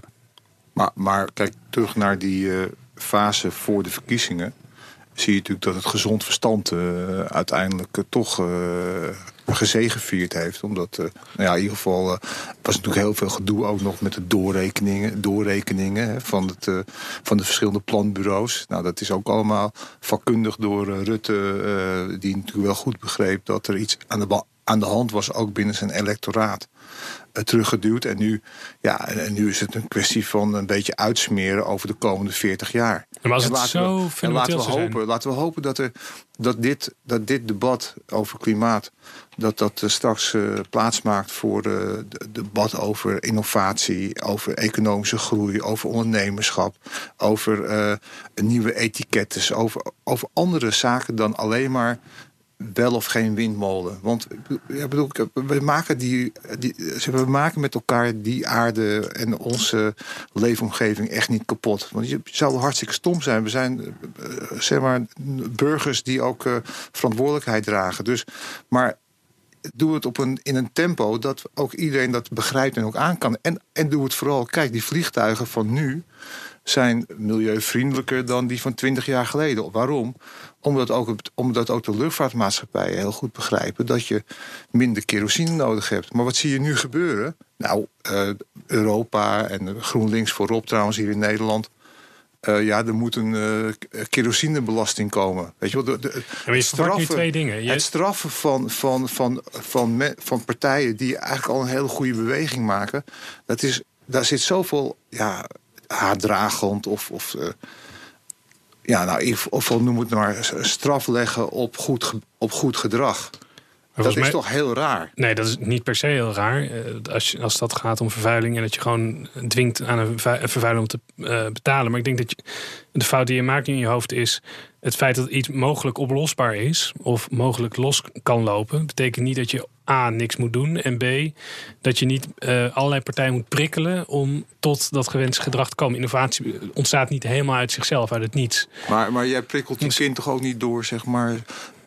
Maar, maar kijk, terug naar die fase voor de verkiezingen zie je natuurlijk dat het gezond verstand uh, uiteindelijk uh, toch uh, gezegevierd heeft. Omdat, nou ja, in ieder geval was natuurlijk heel veel gedoe ook nog met de doorrekeningen, doorrekeningen hè, van, het, van de verschillende planbureaus. Nou, dat is ook allemaal vakkundig door Rutte, die natuurlijk wel goed begreep dat er iets aan de, aan de hand was, ook binnen zijn electoraat teruggeduwd. En nu, ja, en nu is het een kwestie van een beetje uitsmeren over de komende 40 jaar. Maar als het en zo we, en laten we hopen, laten we hopen dat, er, dat, dit, dat dit debat over klimaat dat dat straks uh, plaats maakt voor het de debat over innovatie, over economische groei, over ondernemerschap, over uh, nieuwe etiketten, over, over andere zaken dan alleen maar wel of geen windmolen. Want ja, bedoel, we, maken die, die, we maken met elkaar die aarde en onze leefomgeving echt niet kapot. Want je zou hartstikke stom zijn. We zijn uh, zeg maar burgers die ook uh, verantwoordelijkheid dragen. Dus, maar doe het op een, in een tempo dat ook iedereen dat begrijpt en ook aan kan. En, en doe het vooral, kijk, die vliegtuigen van nu zijn milieuvriendelijker dan die van 20 jaar geleden. Waarom? Omdat ook, omdat ook de luchtvaartmaatschappijen heel goed begrijpen dat je minder kerosine nodig hebt. Maar wat zie je nu gebeuren? Nou, uh, Europa en GroenLinks voorop trouwens hier in Nederland. Uh, ja, er moet een uh, kerosinebelasting komen. Weet je wel, de, de, ja, je straffen, nu twee dingen. Je... Het straffen van, van, van, van, me, van partijen die eigenlijk al een hele goede beweging maken. Dat is, daar zit zoveel ja, haatdragend of. of uh, ja, nou, of noem het maar straf leggen op goed, op goed gedrag. Dat is mij- toch heel raar? Nee, dat is niet per se heel raar. Eh, Als, je, als dat gaat om vervuiling en dat je gewoon dwingt aan een vervu- een vervuiler om te eh, betalen. Maar ik denk dat je, de fout die je maakt in je hoofd is het feit dat iets mogelijk oplosbaar is of mogelijk los kan lopen. Betekent niet dat je A, niks moet doen en B, dat je niet eh, allerlei partijen moet prikkelen om tot dat gewenste gedrag te komen. Innovatie ontstaat niet helemaal uit zichzelf, uit het niets. Maar, maar jij prikkelt je kind toch ook niet door, zeg maar,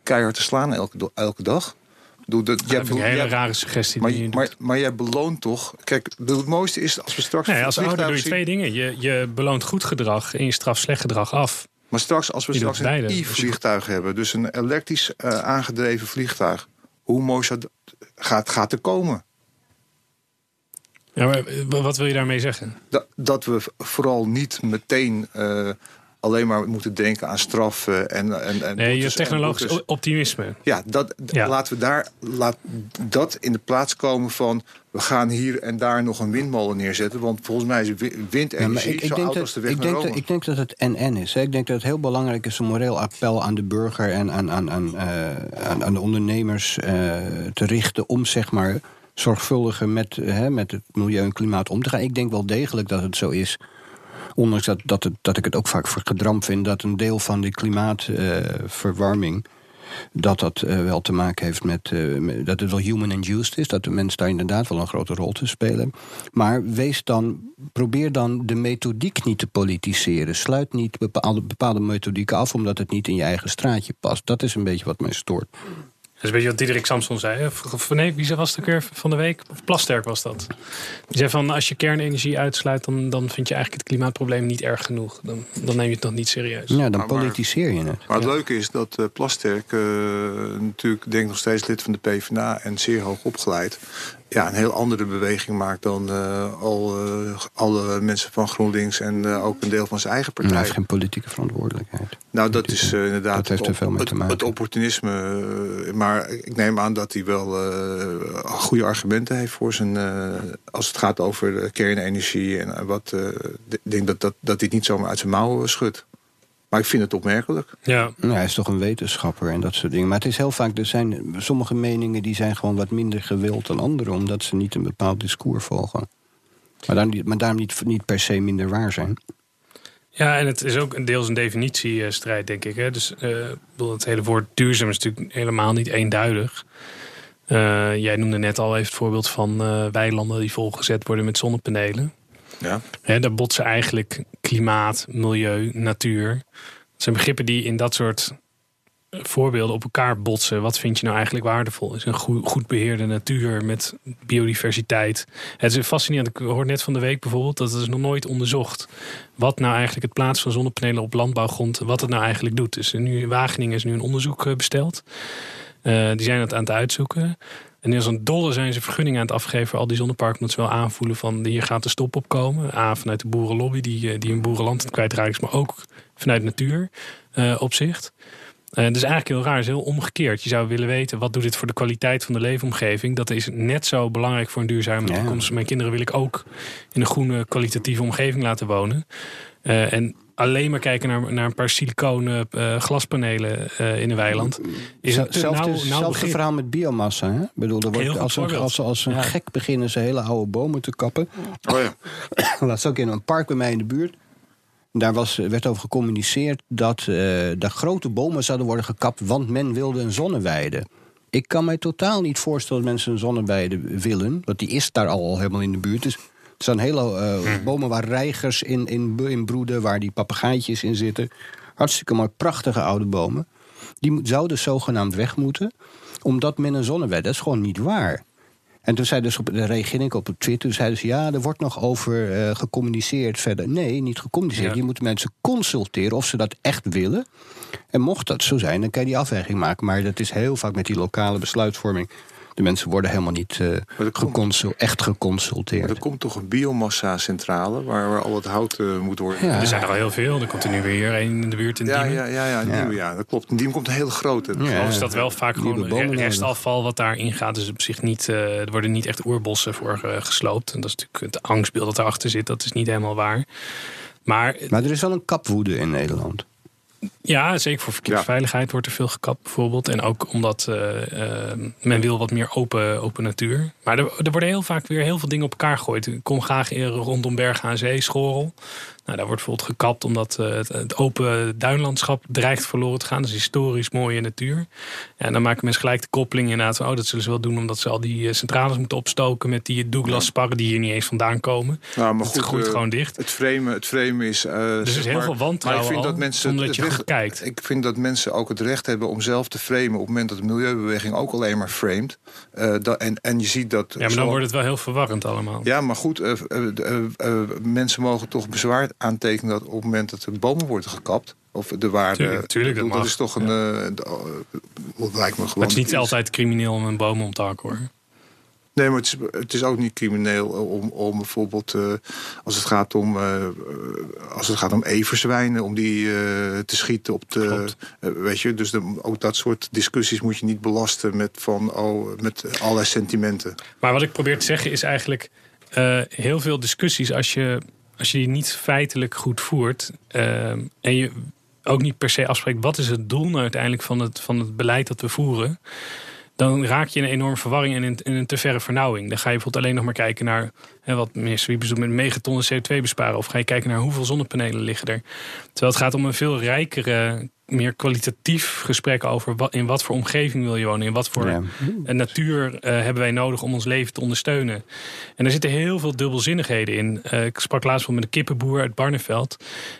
keihard te slaan elke, elke dag? Doe dat, jij, een hele jij- rare suggestie. maar, die je maar, maar jij beloont toch... Kijk, het mooiste is als we straks... Nee, als ouder doe je twee dingen. Je, je beloont goed gedrag en je straft slecht gedrag af. Maar straks, als we Je straks een e-vliegtuig hebben, dus een elektrisch eh, aangedreven vliegtuig, hoe mooi dat, gaat, gaat er komen? Ja, maar eh, wat wil je daarmee zeggen? Dat, dat we vooral niet meteen eh, alleen maar moeten denken aan straffen en, en, en Nee, je en technologisch optimisme. Ja, dat, Ja. laten we daar laat dat in de plaats komen van we gaan hier en daar nog een windmolen neerzetten, want volgens mij is wi- Ja, windenergie ik, ik, zo denk oud dat, als de weg ik, naar denk Rome. dat, ik denk dat het en-en is. Hè. Ik denk dat het heel belangrijk is een moreel appel aan de burger en aan, aan, aan, eh, aan, aan de ondernemers eh, te richten om zeg maar zorgvuldiger met, hè, met het milieu en klimaat om te gaan. Ik denk wel degelijk dat het zo is. Ondanks dat, dat, dat ik het ook vaak gedramd vind dat een deel van die klimaatverwarming. dat dat eh, wel te maken heeft met, eh, dat het wel human-induced is. Dat de mens daar inderdaad wel een grote rol te spelen. Maar wees dan, probeer dan de methodiek niet te politiseren. Sluit niet bepaalde, bepaalde methodieken af omdat het niet in je eigen straatje past. Dat is een beetje wat mij stoort. Dat is een beetje wat Diederik Samson zei. Of, nee, wie was het ook weer van de week? Of Plasterk was dat. Die zei van als je kernenergie uitsluit... dan, dan vind je eigenlijk het klimaatprobleem niet erg genoeg. Dan, dan neem je het nog niet serieus. Ja, dan politiseer je het. Maar het leuke is dat eh Plasterk, eh, natuurlijk denk ik nog steeds lid van de PvdA en zeer hoog opgeleid, ja, een heel andere beweging maakt dan eh, al eh, alle mensen van GroenLinks en eh, ook een deel van zijn eigen Maar hij partij. heeft geen politieke verantwoordelijkheid. Nou, dat is eh, inderdaad Dat heeft er het, veel mee te maken. het opportunisme. eh, maar ik neem aan dat hij wel eh, goede argumenten heeft voor zijn. eh, als het gaat over de kernenergie en wat. eh, Ik denk dat, dat, dat hij het niet zomaar uit zijn mouwen schudt. Maar ik vind het opmerkelijk. Ja, Nou, hij is toch een wetenschapper en dat soort dingen. Maar het is heel vaak, er zijn sommige meningen die zijn gewoon wat minder gewild dan andere, omdat ze niet een bepaald discours volgen. Maar daarom, niet- maar daarom niet, niet per se minder waar zijn. Ja, en het is ook een deels een definitiestrijd, denk ik. Hè? Dus bedoel, het hele woord duurzaam is natuurlijk helemaal niet eenduidig. Eh, jij noemde net al even het voorbeeld van eh, weilanden die volgezet worden met zonnepanelen. Ja. Hè, daar botsen eigenlijk klimaat, milieu, natuur. Dat zijn begrippen die in dat soort voorbeelden op elkaar botsen. Wat vind je nou eigenlijk waardevol? Is een goed, goed beheerde natuur met biodiversiteit. Het is fascinerend. Ik hoorde net van de week bijvoorbeeld dat het is nog nooit onderzocht. Wat nou eigenlijk het plaatsen van zonnepanelen op landbouwgrond, wat het nou eigenlijk doet. Dus nu in Wageningen is nu een onderzoek eh, besteld. Eh, die zijn het aan het uitzoeken. En als een dolle zijn ze vergunningen aan het afgeven voor al die zonneparken. Omdat ze wel aanvoelen van hier gaat de stop op komen. A, vanuit de boerenlobby die, eh, die hun boerenland is. Maar ook vanuit natuur eh, opzicht. Dat is eigenlijk heel raar. Het is heel omgekeerd. Je zou willen weten, wat doet dit voor de kwaliteit van de leefomgeving? Dat is net zo belangrijk voor een duurzame Ja. toekomst. Mijn kinderen wil ik ook in een groene, kwalitatieve omgeving laten wonen. Eh, en alleen maar kijken naar, naar een paar siliconen eh, glaspanelen eh, in een weiland. Is Hetzelfde, verhaal met biomassa. Hè? Ik bedoel, er wordt, als, een, als, ze- als ze een Ja. gek beginnen ze hele oude bomen te kappen. Oh ja. Laatst ook in een park bij mij in de buurt. Daar was, werd over gecommuniceerd dat eh de grote bomen zouden worden gekapt, want men wilde een zonneweide. Ik kan mij totaal niet voorstellen dat mensen een zonneweide willen, want die is daar al helemaal in de buurt. Dus er staan hele eh, bomen waar reigers in, in, in broeden, waar die papegaaitjes in zitten. Hartstikke mooi, prachtige oude bomen. Die zouden zogenaamd weg moeten, omdat men een zonneweide. Dat is gewoon niet waar. En toen zei dus op, daar reageerde ik op op Twitter. Toen zeiden ze, ja, er wordt nog over eh, gecommuniceerd verder. Nee, niet gecommuniceerd. Ja. Je moet mensen consulteren of ze dat echt willen. En mocht dat zo zijn, dan kan je die afweging maken. Maar dat is heel vaak met die lokale besluitvorming. De mensen worden helemaal niet eh, geconsul- echt Maar geconsulteerd. er komt toch een biomassa-centrale waar, waar al het hout eh, moet worden. Ja. Er zijn er al heel veel. Er komt er nu weer hier een in de buurt in Ja, Diemen. ja, ja, ja, Ja. nieuw, ja, dat klopt. En die komt een hele grote. Ja. Is dat wel vaak gewoon restafval wat daarin gaat. Dus op zich niet, eh, er worden niet echt oerbossen voor gesloopt. En dat is natuurlijk het angstbeeld dat erachter zit. Dat is niet helemaal waar. Maar Maar er is wel een kapwoede in Nederland. Ja, zeker voor verkeersveiligheid wordt er veel gekapt bijvoorbeeld. En ook omdat uh, men wil wat meer open, open natuur. Maar er, er, worden heel vaak weer heel veel dingen op elkaar gegooid. Ik kom graag rondom Bergen aan Zee, Schorel. Nou, daar wordt bijvoorbeeld gekapt omdat uh, het, open duinlandschap dreigt verloren te gaan. Dat is historisch mooie natuur. En dan maken mensen gelijk de koppeling inderdaad van... oh, dat zullen ze wel doen omdat ze al die centrales moeten opstoken... met die Douglas sparren die hier niet eens vandaan komen. Nou, maar goed, het groeit gewoon dicht. Het framen, het framen is... dus er is heel veel wantrouwen maar ik vind dat mensen dat je kijkt. Ik vind dat mensen ook het recht hebben om zelf te framen... op het moment dat de milieubeweging ook alleen maar framed. Uh, dat, en, en je ziet dat... Ja, maar dan wordt het wel heel verwarrend allemaal. Ja, maar goed, uh, uh, mensen mogen toch bezwaar aantekenen... dat op het moment dat er bomen worden gekapt... Of de waarde. Tuurlijk, dat, dat is toch een. Ja. lijkt me gewoon. het is niet altijd crimineel om een boom om te hakken hoor. Nee, maar het is, het is ook niet crimineel om, om bijvoorbeeld uh, als het gaat om uh, als het gaat om everzwijnen, om die uh, te schieten op de. weet je, dus de, ook dat soort discussies moet je niet belasten met van oh, met allerlei sentimenten. Maar wat ik probeer te zeggen is eigenlijk heel veel discussies als je, als je die niet feitelijk goed voert en je ook niet per se afspreekt wat is het doel nou uiteindelijk van het, van het beleid dat we voeren dan raak je in een enorme verwarring en in, een te verre vernauwing. Dan ga je bijvoorbeeld alleen nog maar kijken naar hè, wat minister Wiebes doet met megatonnen CO2 besparen. Of ga je kijken naar hoeveel zonnepanelen liggen er. Terwijl het gaat om een veel rijkere meer kwalitatief gesprek over wat, in wat voor omgeving wil je wonen. In wat voor ja. natuur uh, hebben wij nodig om ons leven te ondersteunen. En er zitten heel veel dubbelzinnigheden in. Uh, ik sprak laatst wel met een kippenboer uit Barneveld.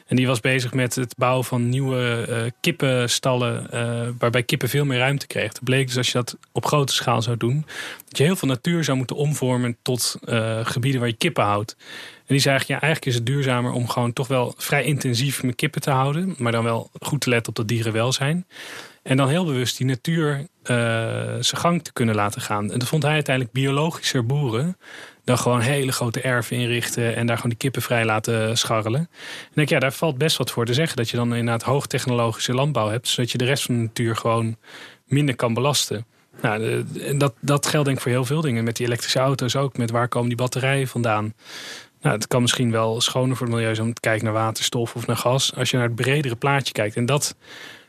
En die was bezig met het bouwen van nieuwe uh, kippenstallen. waarbij kippen veel meer ruimte kregen. Het bleek dus als je dat op grote schaal zou doen. Dat je heel veel natuur zou moeten omvormen tot gebieden waar je kippen houdt. En die zei eigenlijk, ja, eigenlijk is het duurzamer om gewoon toch wel vrij intensief met kippen te houden. Maar dan wel goed te letten op dat dieren welzijn. En dan heel bewust die natuur uh, zijn gang te kunnen laten gaan. En dat vond hij uiteindelijk biologischer boeren. Dan gewoon hele grote erven inrichten en daar gewoon die kippen vrij laten scharrelen. En denk ja, daar valt best wat voor te zeggen. Dat je dan inderdaad hoogtechnologische landbouw hebt. Zodat je de rest van de natuur gewoon minder kan belasten. Nou, dat, dat geldt denk ik voor heel veel dingen. Met die elektrische auto's ook. Met waar komen die batterijen vandaan? Nou, het kan misschien wel schoner voor het milieu zijn om te kijken naar waterstof of naar gas. Als je naar het bredere plaatje kijkt. En dat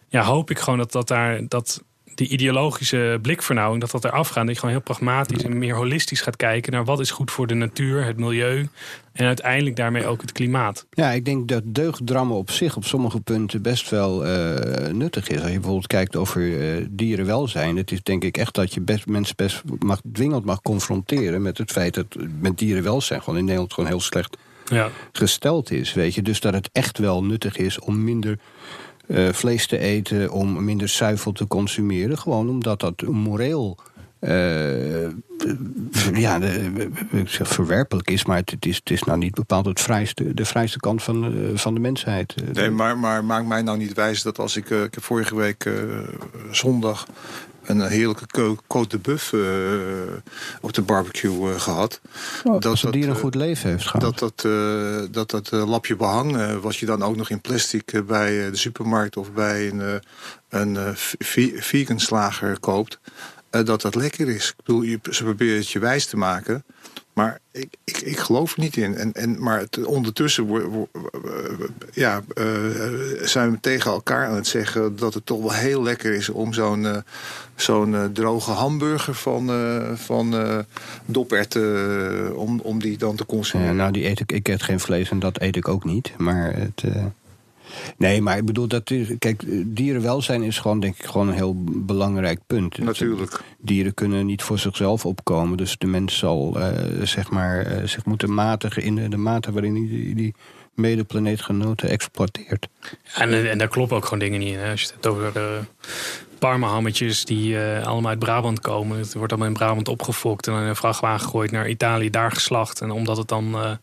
ja, hoop ik gewoon dat, dat daar dat die ideologische blikvernauwing, dat dat eraf gaat. Dat je gewoon heel pragmatisch en meer holistisch gaat kijken naar wat is goed voor de natuur, het milieu en uiteindelijk daarmee ook het klimaat. Ja, ik denk dat deugddrammen op zich op sommige punten best wel uh, nuttig is. Als je bijvoorbeeld kijkt over uh, dierenwelzijn. Het is denk ik echt dat je best, mensen best mag, dwingend mag confronteren met het feit dat met dierenwelzijn gewoon in Nederland gewoon heel slecht ja. gesteld is. Weet je? Dus dat het echt wel nuttig is om minder vlees te eten, om minder zuivel te consumeren. Gewoon omdat dat moreel. Uh, ja, verwerpelijk is, maar het, is, het is nou niet bepaald het vrijste, de vrijste kant van, van de mensheid. Nee, maar, maar maak mij nou niet wijs dat als ik, ik heb vorige week zondag een heerlijke côte de buff uh, op de barbecue uh, gehad. Oh, dat het dier een goed leven heeft gehad. Dat dat, uh, dat, dat lapje behang, wat je dan ook nog in plastic bij de supermarkt of bij een, een vegan slager koopt, dat dat lekker is. Ik bedoel, je, ze proberen het je wijs te maken. Maar ik, ik, ik geloof er niet in. En, en, maar het, ondertussen wo, ja, uh, zijn we tegen elkaar aan het zeggen dat het toch wel heel lekker is om zo'n uh, zo'n uh, droge hamburger van, van doperten, om, om die dan te consumeren. Nou, die eet ik, ik eet geen vlees en dat eet ik ook niet. Maar het. Nee, maar ik bedoel, dat is, kijk, dierenwelzijn is gewoon, denk ik, gewoon een heel belangrijk punt. Natuurlijk. Dieren kunnen niet voor zichzelf opkomen. Dus de mens zal, uh, zeg maar, uh, zich moeten matigen in de, mate waarin hij die, die medeplaneetgenoten exploiteert. En, en daar kloppen ook gewoon dingen niet in. Hè? Als je het over de parmahammetjes die uh, allemaal uit Brabant komen. Het wordt allemaal in Brabant opgefokt en in een vrachtwagen gegooid naar Italië, daar geslacht. En omdat het dan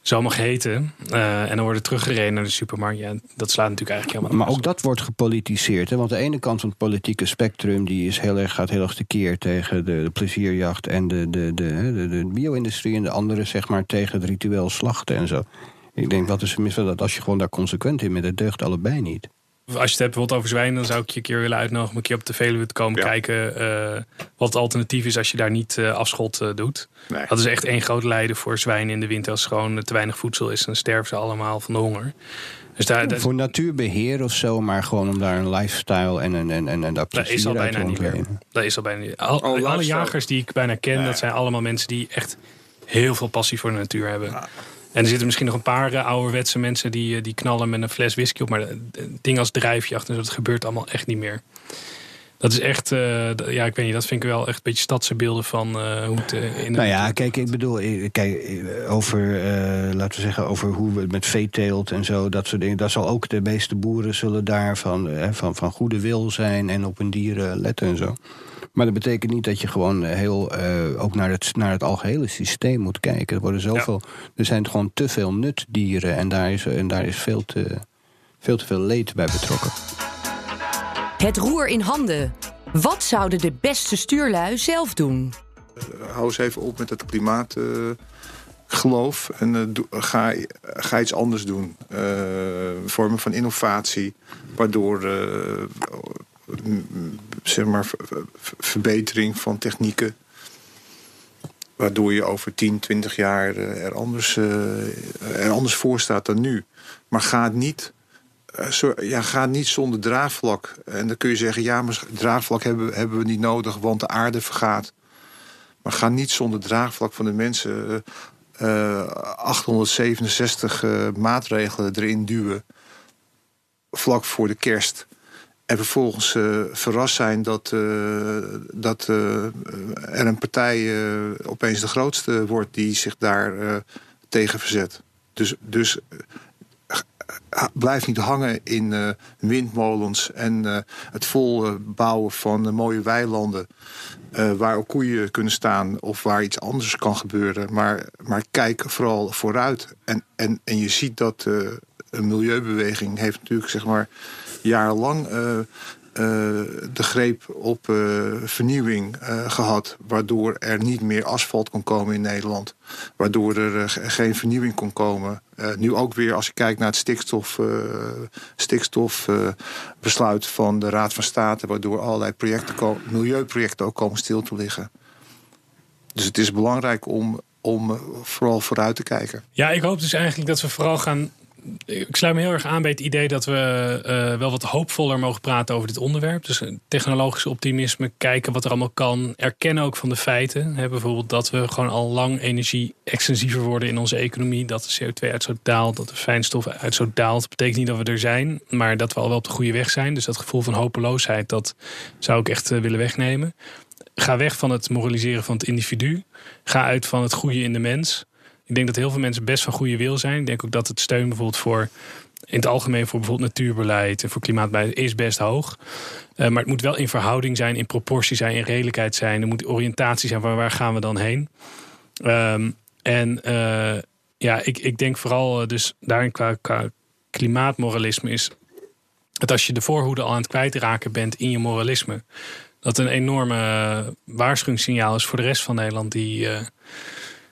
zo mag heten. Uh, en dan worden teruggereden naar de supermarkt. Ja, dat slaat natuurlijk eigenlijk helemaal Maar ook dat wordt gepolitiseerd. Hè? Want de ene kant van het politieke spectrum... die is heel erg, gaat heel erg tekeer tegen de, de plezierjacht... en de, de, de, de, de bio-industrie. En de andere zeg maar tegen het ritueel slachten en zo. Ik denk, wat is mis dat als je gewoon daar consequent in bent? Het deugt allebei niet. Als je het hebt bijvoorbeeld over zwijnen, dan zou ik je een keer willen uitnodigen om een keer op de Veluwe te komen Ja. kijken eh, wat het alternatief is als je daar niet eh, afschot eh, doet. Nee. Dat is echt één groot lijden voor zwijnen in de winter als er gewoon te weinig voedsel is. Dan sterven ze allemaal van de honger. Dus daar, daar- Voor natuurbeheer of zo, maar gewoon om daar een lifestyle en, en, en, en, en dat is al bijna te niet meer. Dat is al bijna niet. Al, Oh, alle jagers die ik bijna ken, Ja. dat zijn allemaal mensen die echt heel veel passie voor de natuur hebben. En er zitten misschien nog een paar eh, ouderwetse mensen die, eh, die knallen met een fles whisky op. Maar eh, dingen als drijfjacht en zo, dat gebeurt allemaal echt niet meer. Dat is echt, ja, ik weet niet, dat vind ik wel echt een beetje stadse beelden van hoe het eh, in Nou ja, kijk, ik bedoel, kijk, over, laten we zeggen, over hoe we het met veeteelt en zo, dat soort dingen. Dat zal ook de meeste boeren zullen daar van, van, van goede wil zijn en op hun dieren letten en zo. Maar dat betekent niet dat je gewoon eh, heel eh, ook naar het, naar het algehele systeem moet kijken. Er worden zoveel, er zijn gewoon te veel nutdieren en daar is, en daar is veel, te, veel te veel leed bij betrokken. Het roer in handen. Wat zouden de beste stuurlui zelf doen? hou eens even op met het klimaatgeloof. en eh, ga, ga iets anders doen. Eh, vormen van innovatie. Waardoor eh, zeg maar, ver- ver- verbetering van technieken. Waardoor je over 10, 20 jaar eh, er, anders, eh, er anders voor staat dan nu. Maar ga niet. eh, ja, ga niet zonder draagvlak. En dan kun je zeggen: ja, maar draagvlak hebben, hebben we niet nodig, want de aarde vergaat. Maar ga niet zonder draagvlak van de mensen eh, eh, 867 eh, maatregelen erin duwen. Vlak voor de kerst. En vervolgens eh, verrast zijn dat, eh, dat eh, er een partij opeens de grootste wordt die zich daar tegen verzet. Dus, dus blijf niet hangen in windmolens en het vol eh, bouwen van mooie weilanden. waar ook koeien kunnen staan of waar iets anders kan gebeuren. Maar, maar kijk vooral vooruit. En, en, en je ziet dat een milieubeweging heeft natuurlijk zeg maar jarenlang eh, eh, de greep op eh, vernieuwing eh, gehad. Waardoor er niet meer asfalt kon komen in Nederland. Waardoor er ge- geen vernieuwing kon komen. Nu ook weer als je kijkt naar het stikstof, stikstofbesluit van de Raad van State. Waardoor allerlei projecten, milieuprojecten ook komen stil te liggen. Dus het is belangrijk om, om vooral vooruit te kijken. Ja, ik hoop dus eigenlijk dat we vooral gaan. Ik sluit me heel erg aan bij het idee dat we eh, wel wat hoopvoller mogen praten over dit onderwerp. Dus een technologisch optimisme, kijken wat er allemaal kan. Erkennen ook van de feiten. Bijvoorbeeld dat we gewoon al lang energie extensiever worden in onze economie. Dat de CO2-uitstoot daalt, dat de fijnstofuitstoot daalt. Dat betekent niet dat we er zijn, maar dat we al wel op de goede weg zijn. Dus dat gevoel van hopeloosheid, dat zou ik echt eh, willen wegnemen. Ga weg van het moraliseren van het individu. Ga uit van het goede in de mens. Ik denk dat heel veel mensen best van goede wil zijn. Ik denk ook dat het steun bijvoorbeeld voor in het algemeen voor bijvoorbeeld natuurbeleid en voor klimaatbeleid is best hoog. Eh, maar het moet wel in verhouding zijn, in proportie zijn, in redelijkheid zijn. Er moet oriëntatie zijn van waar gaan we dan heen. Ehm, en eh, ja, ik, ik denk vooral eh, dus daarin qua, qua klimaatmoralisme is dat als je de voorhoede al aan het kwijtraken bent in je moralisme, dat een enorme waarschuwingssignaal is voor de rest van Nederland die,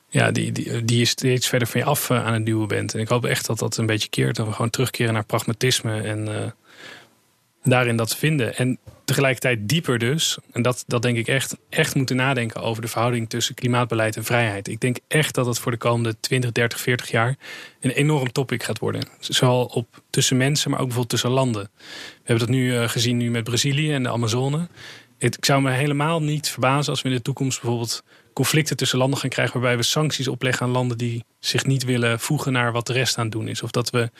ja, die, die, die je steeds verder van je af eh, aan het duwen bent. En ik hoop echt dat dat een beetje keert. Dat we gewoon terugkeren naar pragmatisme en eh, daarin dat vinden. En tegelijkertijd dieper dus, en dat, dat denk ik echt, echt moeten nadenken over de verhouding tussen klimaatbeleid en vrijheid. Ik denk echt dat het voor de komende 20, 30, 40 jaar een enorm topic gaat worden. Zowel op, tussen mensen, maar ook bijvoorbeeld tussen landen. We hebben dat nu eh, gezien nu met Brazilië en de Amazone. Ik zou me helemaal niet verbazen als we in de toekomst bijvoorbeeld conflicten tussen landen gaan krijgen waarbij we sancties opleggen aan landen die zich niet willen voegen naar wat de rest aan het doen is. Of dat we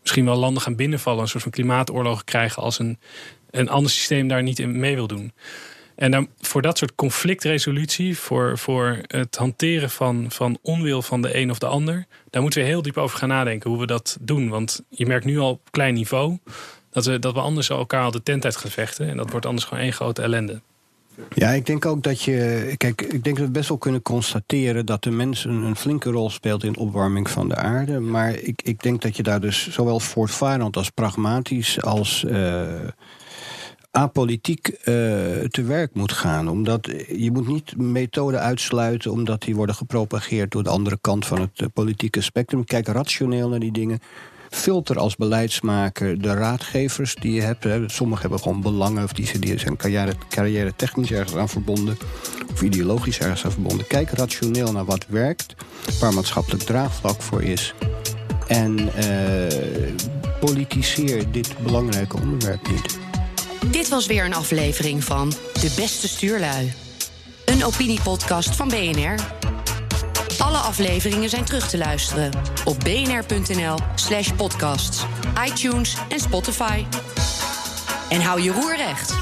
misschien wel landen gaan binnenvallen, een soort van klimaatoorlog krijgen als een, een ander systeem daar niet in mee wil doen. En dan, voor dat soort conflictresolutie, voor, voor het hanteren van, van onwil van de een of de ander, daar moeten we heel diep over gaan nadenken hoe we dat doen. Want je merkt nu al op klein niveau dat we, dat we anders elkaar al de tent uit gaan vechten. En dat wordt anders gewoon één grote ellende. Ja, ik denk ook dat je. Kijk, ik denk dat we best wel kunnen constateren dat de mens een, flinke rol speelt in opwarming van de aarde. Maar ik, ik denk dat je daar dus zowel voortvarend als pragmatisch als. eh, apolitiek eh, te werk moet gaan. Omdat je moet niet methoden uitsluiten omdat die worden gepropageerd door de andere kant van het eh, politieke spectrum. Kijk rationeel naar die dingen. Filter als beleidsmaker de raadgevers die je hebt. Sommigen hebben gewoon belangen of die, die zijn carrière, carrière technisch ergens aan verbonden. Of ideologisch ergens aan verbonden. Kijk rationeel naar wat werkt, waar maatschappelijk draagvlak voor is. En uh, politiseer dit belangrijke onderwerp niet. Dit was weer een aflevering van De Beste Stuurlui. Een opiniepodcast van BNR. Alle afleveringen zijn terug te luisteren op bnr.nl/slash podcasts, iTunes en Spotify. En hou je roer recht.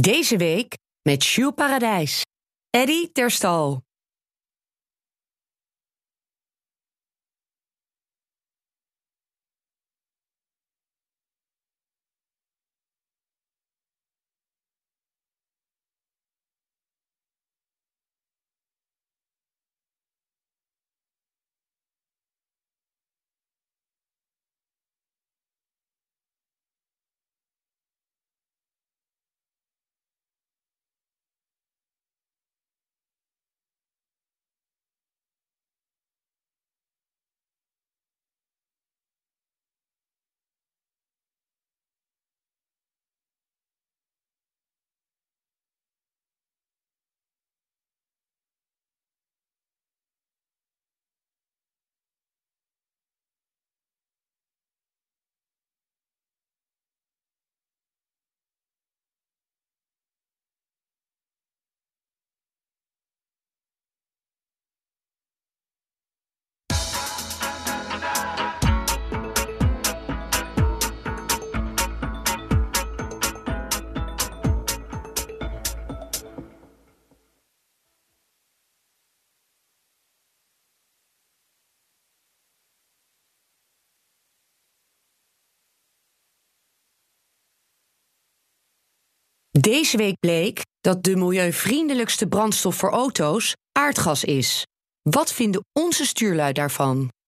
Deze week met Jules Paradijs. Eddie Terstal. Deze week bleek dat de milieuvriendelijkste brandstof voor auto's aardgas is. Wat vinden onze stuurlui daarvan?